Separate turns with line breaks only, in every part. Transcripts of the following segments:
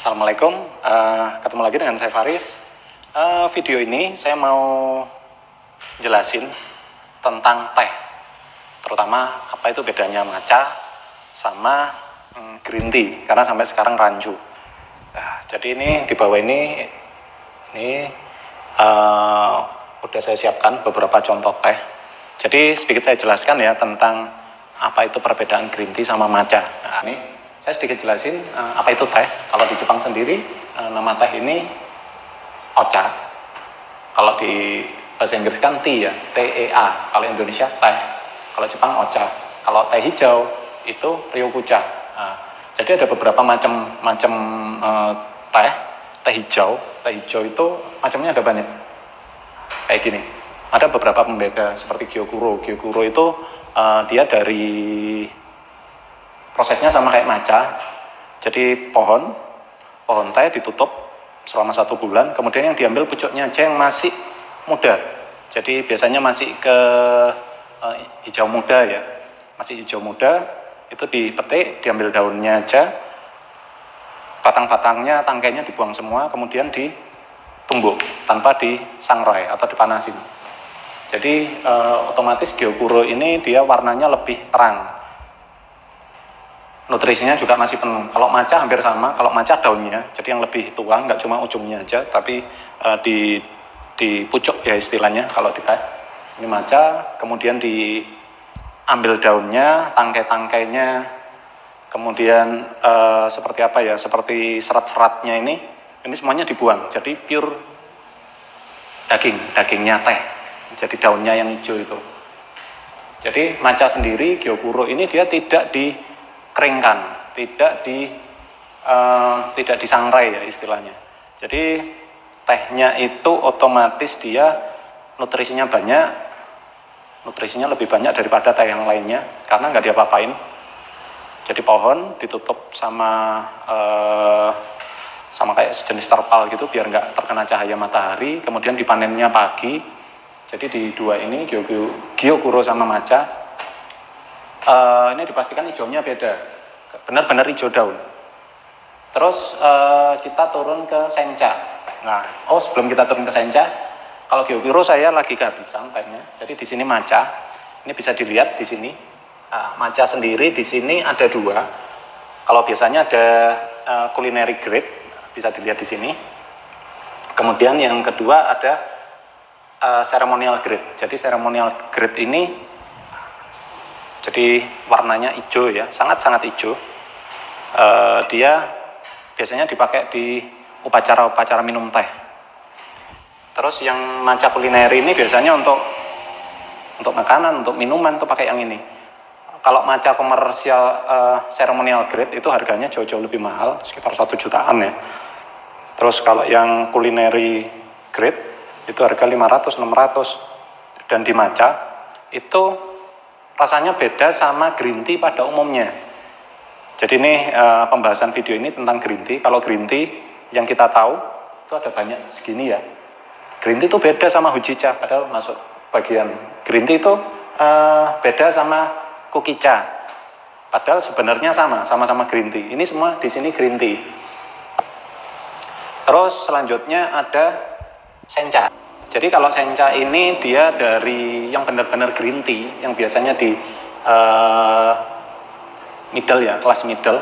Assalamualaikum, uh, ketemu lagi dengan saya Faris. Uh, video ini saya mau jelasin tentang teh, terutama apa itu bedanya matcha sama um, green tea, karena sampai sekarang rancu. Nah, jadi ini di bawah ini ini uh, udah saya siapkan beberapa contoh teh. Jadi sedikit saya jelaskan ya tentang apa itu perbedaan green tea sama matcha. Nah, ini saya sedikit jelasin uh, apa itu teh. Kalau di Jepang sendiri uh, nama teh ini ocha. Kalau di bahasa Inggris kan tea ya, T E A. Kalau Indonesia teh. Kalau Jepang ocha. Kalau teh hijau itu ryokucha. Nah, jadi ada beberapa macam macam uh, teh, teh hijau. Teh hijau itu macamnya ada banyak. Kayak gini. Ada beberapa pembeda seperti gyokuro. Gyokuro itu uh, dia dari prosesnya sama kayak maca. Jadi pohon, pohon teh ditutup selama satu bulan, kemudian yang diambil pucuknya aja yang masih muda. Jadi biasanya masih ke uh, hijau muda ya, masih hijau muda, itu dipetik, diambil daunnya aja, batang-batangnya, tangkainya dibuang semua, kemudian ditumbuk tanpa disangrai atau dipanasin. Jadi e, otomatis geokuro ini dia warnanya lebih terang. Nutrisinya juga masih penuh. Kalau maca hampir sama, kalau maca daunnya, jadi yang lebih tua, nggak cuma ujungnya aja, tapi e, di di pucuk ya istilahnya kalau di Ini maca, kemudian diambil daunnya, tangkai-tangkainya, kemudian e, seperti apa ya, seperti serat-seratnya ini, ini semuanya dibuang. Jadi pure daging, dagingnya teh jadi daunnya yang hijau itu. Jadi maca sendiri gyokuro ini dia tidak dikeringkan, tidak di uh, tidak disangrai ya istilahnya. Jadi tehnya itu otomatis dia nutrisinya banyak, nutrisinya lebih banyak daripada teh yang lainnya karena nggak diapa-apain. Jadi pohon ditutup sama uh, sama kayak sejenis terpal gitu biar nggak terkena cahaya matahari, kemudian dipanennya pagi, jadi di dua ini Gyokuro sama Maca uh, ini dipastikan hijaunya beda, benar-benar hijau daun. Terus uh, kita turun ke Sencha. Nah, oh sebelum kita turun ke Sencha, kalau Gyokuro saya lagi kehabisan time Jadi di sini Maca, ini bisa dilihat di sini. Nah, maca sendiri di sini ada dua. Kalau biasanya ada uh, culinary grade, bisa dilihat di sini. Kemudian yang kedua ada uh, ceremonial grade. Jadi ceremonial grade ini jadi warnanya hijau ya, sangat-sangat hijau. Uh, dia biasanya dipakai di upacara-upacara minum teh. Terus yang manca kuliner ini biasanya untuk untuk makanan, untuk minuman itu pakai yang ini. Kalau maca komersial uh, ceremonial grade itu harganya jauh-jauh lebih mahal, sekitar satu jutaan ya. Terus kalau yang culinary grade itu harga 500 600 dan di maca itu rasanya beda sama green tea pada umumnya. Jadi ini e, pembahasan video ini tentang green tea. Kalau green tea yang kita tahu itu ada banyak segini ya. Green tea itu beda sama hujicha padahal masuk bagian green tea itu e, beda sama kukicha padahal sebenarnya sama sama-sama green tea. Ini semua di sini green tea. Terus selanjutnya ada sencha. Jadi kalau sencha ini dia dari yang benar-benar green tea, yang biasanya di uh, middle ya, kelas middle.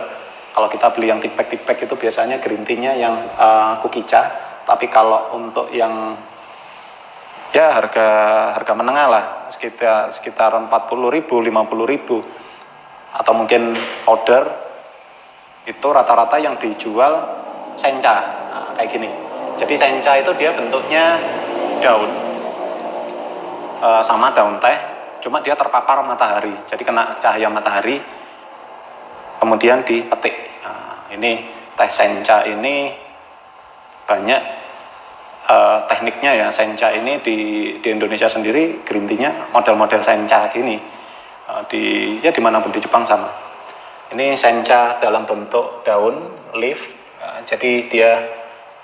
Kalau kita beli yang tipek-tipek itu biasanya green tea-nya yang uh, kukicha. Tapi kalau untuk yang ya harga harga menengah lah, sekitar sekitar 40 ribu, 50 ribu, atau mungkin order itu rata-rata yang dijual sencha, nah, kayak gini. Jadi sencha itu dia bentuknya daun e, sama daun teh, cuma dia terpapar matahari. Jadi kena cahaya matahari, kemudian dipetik. Nah, ini teh sencha ini banyak e, tekniknya ya. Sencha ini di, di Indonesia sendiri green tea-nya model-model sencha gini. E, di ya di mana pun di Jepang sama. Ini sencha dalam bentuk daun leaf. Jadi dia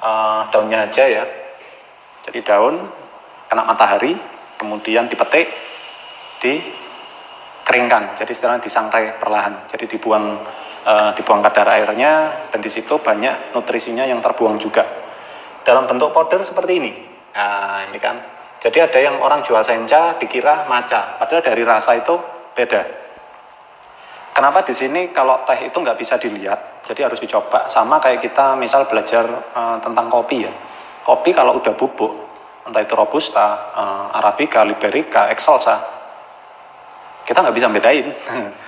uh, daunnya aja ya. Jadi daun kena matahari, kemudian dipetik, dikeringkan. Jadi setelah disangrai perlahan. Jadi dibuang uh, dibuang kadar airnya dan di situ banyak nutrisinya yang terbuang juga. Dalam bentuk powder seperti ini. Nah ini kan. Jadi ada yang orang jual sencha dikira maca. Padahal dari rasa itu beda. Kenapa di sini kalau teh itu nggak bisa dilihat? Jadi harus dicoba. Sama kayak kita misal belajar uh, tentang kopi ya kopi kalau udah bubuk entah itu robusta uh, arabica liberica excelsa kita nggak bisa bedain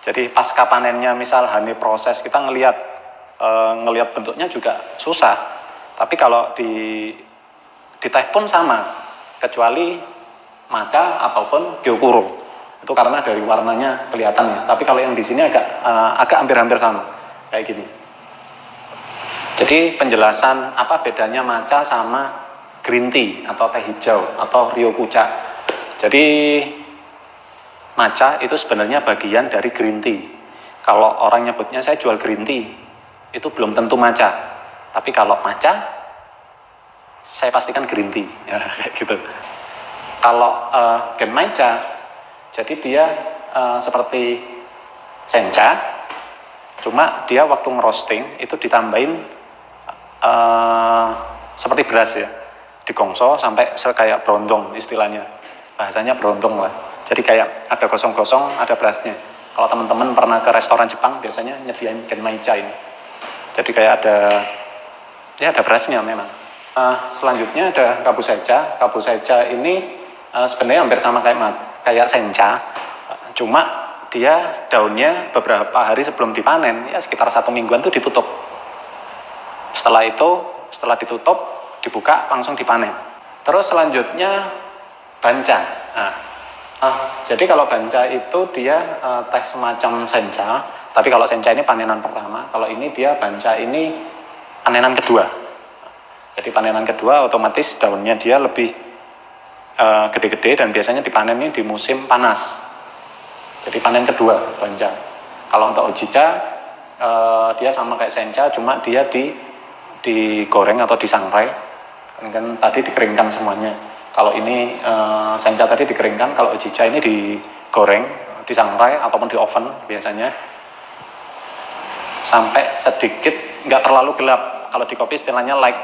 Jadi pasca panennya misal honey proses kita ngelihat e, ngelihat bentuknya juga susah. Tapi kalau di di teh pun sama, kecuali maca ataupun gyokuro. Itu karena dari warnanya kelihatan ya. Tapi kalau yang di sini agak e, agak hampir-hampir sama kayak gini. Jadi penjelasan apa bedanya maca sama green tea atau teh hijau atau ryokucha. Jadi Maca itu sebenarnya bagian dari green tea. Kalau orang nyebutnya saya jual green tea, itu belum tentu maca. Tapi kalau maca, saya pastikan green tea. Ya, kayak gitu. Kalau uh, gen maca, jadi dia uh, seperti sencha, cuma dia waktu ngerosting itu ditambahin uh, seperti beras ya, digongso sampai kayak berondong istilahnya, bahasanya berondong lah. Jadi kayak ada gosong-gosong, ada berasnya. Kalau teman-teman pernah ke restoran Jepang, biasanya nyediain genmaicha ini. Jadi kayak ada, ya ada berasnya memang. Uh, selanjutnya ada kabu seja. Kabu seja ini uh, sebenarnya hampir sama kayak kayak sencha, cuma dia daunnya beberapa hari sebelum dipanen, ya sekitar satu mingguan itu ditutup. Setelah itu, setelah ditutup, dibuka langsung dipanen. Terus selanjutnya banca. Nah, Ah, jadi kalau banca itu dia uh, teh semacam senca, tapi kalau senca ini panenan pertama, kalau ini dia banca ini panenan kedua. Jadi panenan kedua otomatis daunnya dia lebih eh, gede-gede dan biasanya dipanen ini di musim panas. Jadi panen kedua banca. Kalau untuk ojica uh, dia sama kayak senca, cuma dia di digoreng atau disangrai. Kan tadi dikeringkan semuanya. Kalau ini e, sencha tadi dikeringkan, kalau jica ini digoreng, disangrai ataupun di oven biasanya sampai sedikit nggak terlalu gelap. Kalau di kopi istilahnya light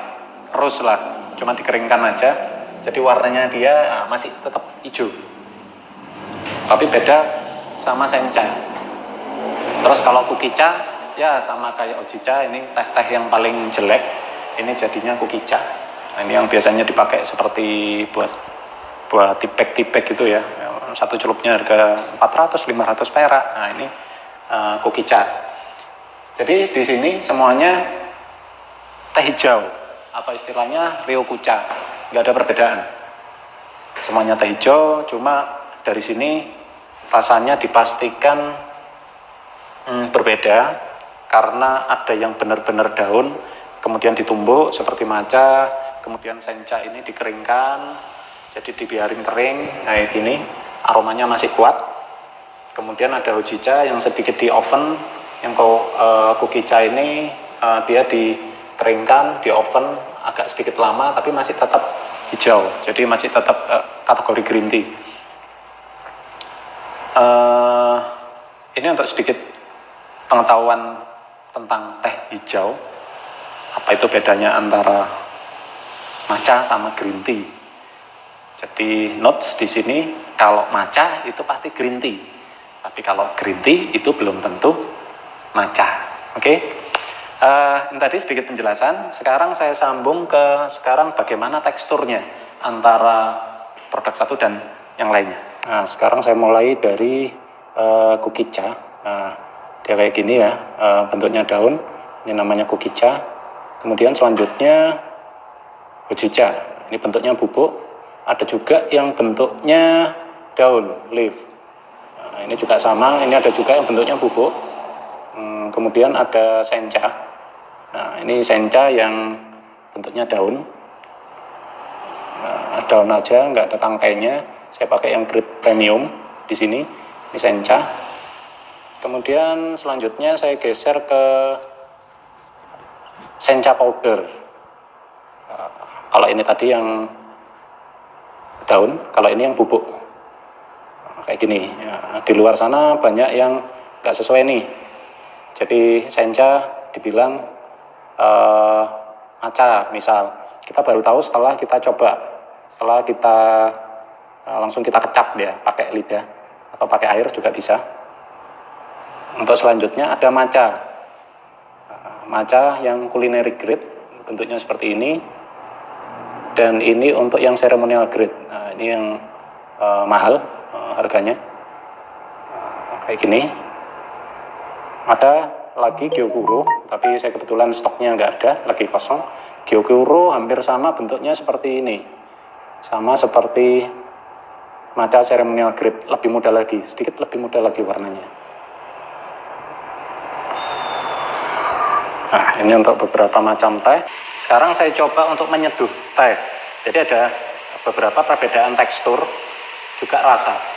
rose lah, cuma dikeringkan aja. Jadi warnanya dia nah, masih tetap hijau. Tapi beda sama sencha. Terus kalau kukica ya sama kayak ojica ini teh-teh yang paling jelek ini jadinya kukica Nah, ini yang biasanya dipakai seperti buat buat tipek-tipek gitu ya. Satu celupnya harga 400 500 perak. Nah, ini uh, kukica. Jadi di sini semuanya teh hijau atau istilahnya ryokucha. Nggak ada perbedaan. Semuanya teh hijau, cuma dari sini rasanya dipastikan hmm, berbeda karena ada yang benar-benar daun kemudian ditumbuk seperti maca kemudian sencha ini dikeringkan jadi dibiarin kering kayak gini aromanya masih kuat. Kemudian ada hojicha yang sedikit di oven yang kau uh, kukicha ini uh, dia dikeringkan di oven agak sedikit lama tapi masih tetap hijau jadi masih tetap uh, kategori green tea. Uh, ini untuk sedikit pengetahuan tentang teh hijau apa itu bedanya antara maca sama green tea. Jadi notes di sini kalau maca itu pasti green tea. Tapi kalau green tea itu belum tentu maca. Oke. Okay? Uh, ini tadi sedikit penjelasan. Sekarang saya sambung ke sekarang bagaimana teksturnya antara produk satu dan yang lainnya. Nah, sekarang saya mulai dari uh, kukica. Nah, dia kayak gini ya, uh, bentuknya daun. Ini namanya kukica. Kemudian selanjutnya Hojicha, ini bentuknya bubuk. Ada juga yang bentuknya daun, leaf. Nah, ini juga sama, ini ada juga yang bentuknya bubuk. Hmm, kemudian ada sencha. Nah, ini sencha yang bentuknya daun. Nah, daun aja, nggak ada tangkainya. Saya pakai yang grade premium di sini. Ini sencha. Kemudian selanjutnya saya geser ke sencha powder. Kalau ini tadi yang daun, kalau ini yang bubuk. Kayak gini. Ya, di luar sana banyak yang nggak sesuai nih. Jadi senja dibilang uh, maca misal. Kita baru tahu setelah kita coba, setelah kita uh, langsung kita kecap ya pakai lidah atau pakai air juga bisa. Untuk selanjutnya ada maca. Uh, maca yang culinary grade bentuknya seperti ini. Dan ini untuk yang ceremonial grade. Nah, ini yang uh, mahal uh, harganya. Kayak gini. Ada lagi Gyokuro tapi saya kebetulan stoknya nggak ada lagi kosong. Gyokuro hampir sama bentuknya seperti ini. Sama seperti maca ceremonial grade lebih mudah lagi sedikit lebih mudah lagi warnanya nah ini untuk beberapa macam teh. Sekarang saya coba untuk menyeduh teh. Jadi ada beberapa perbedaan tekstur juga rasa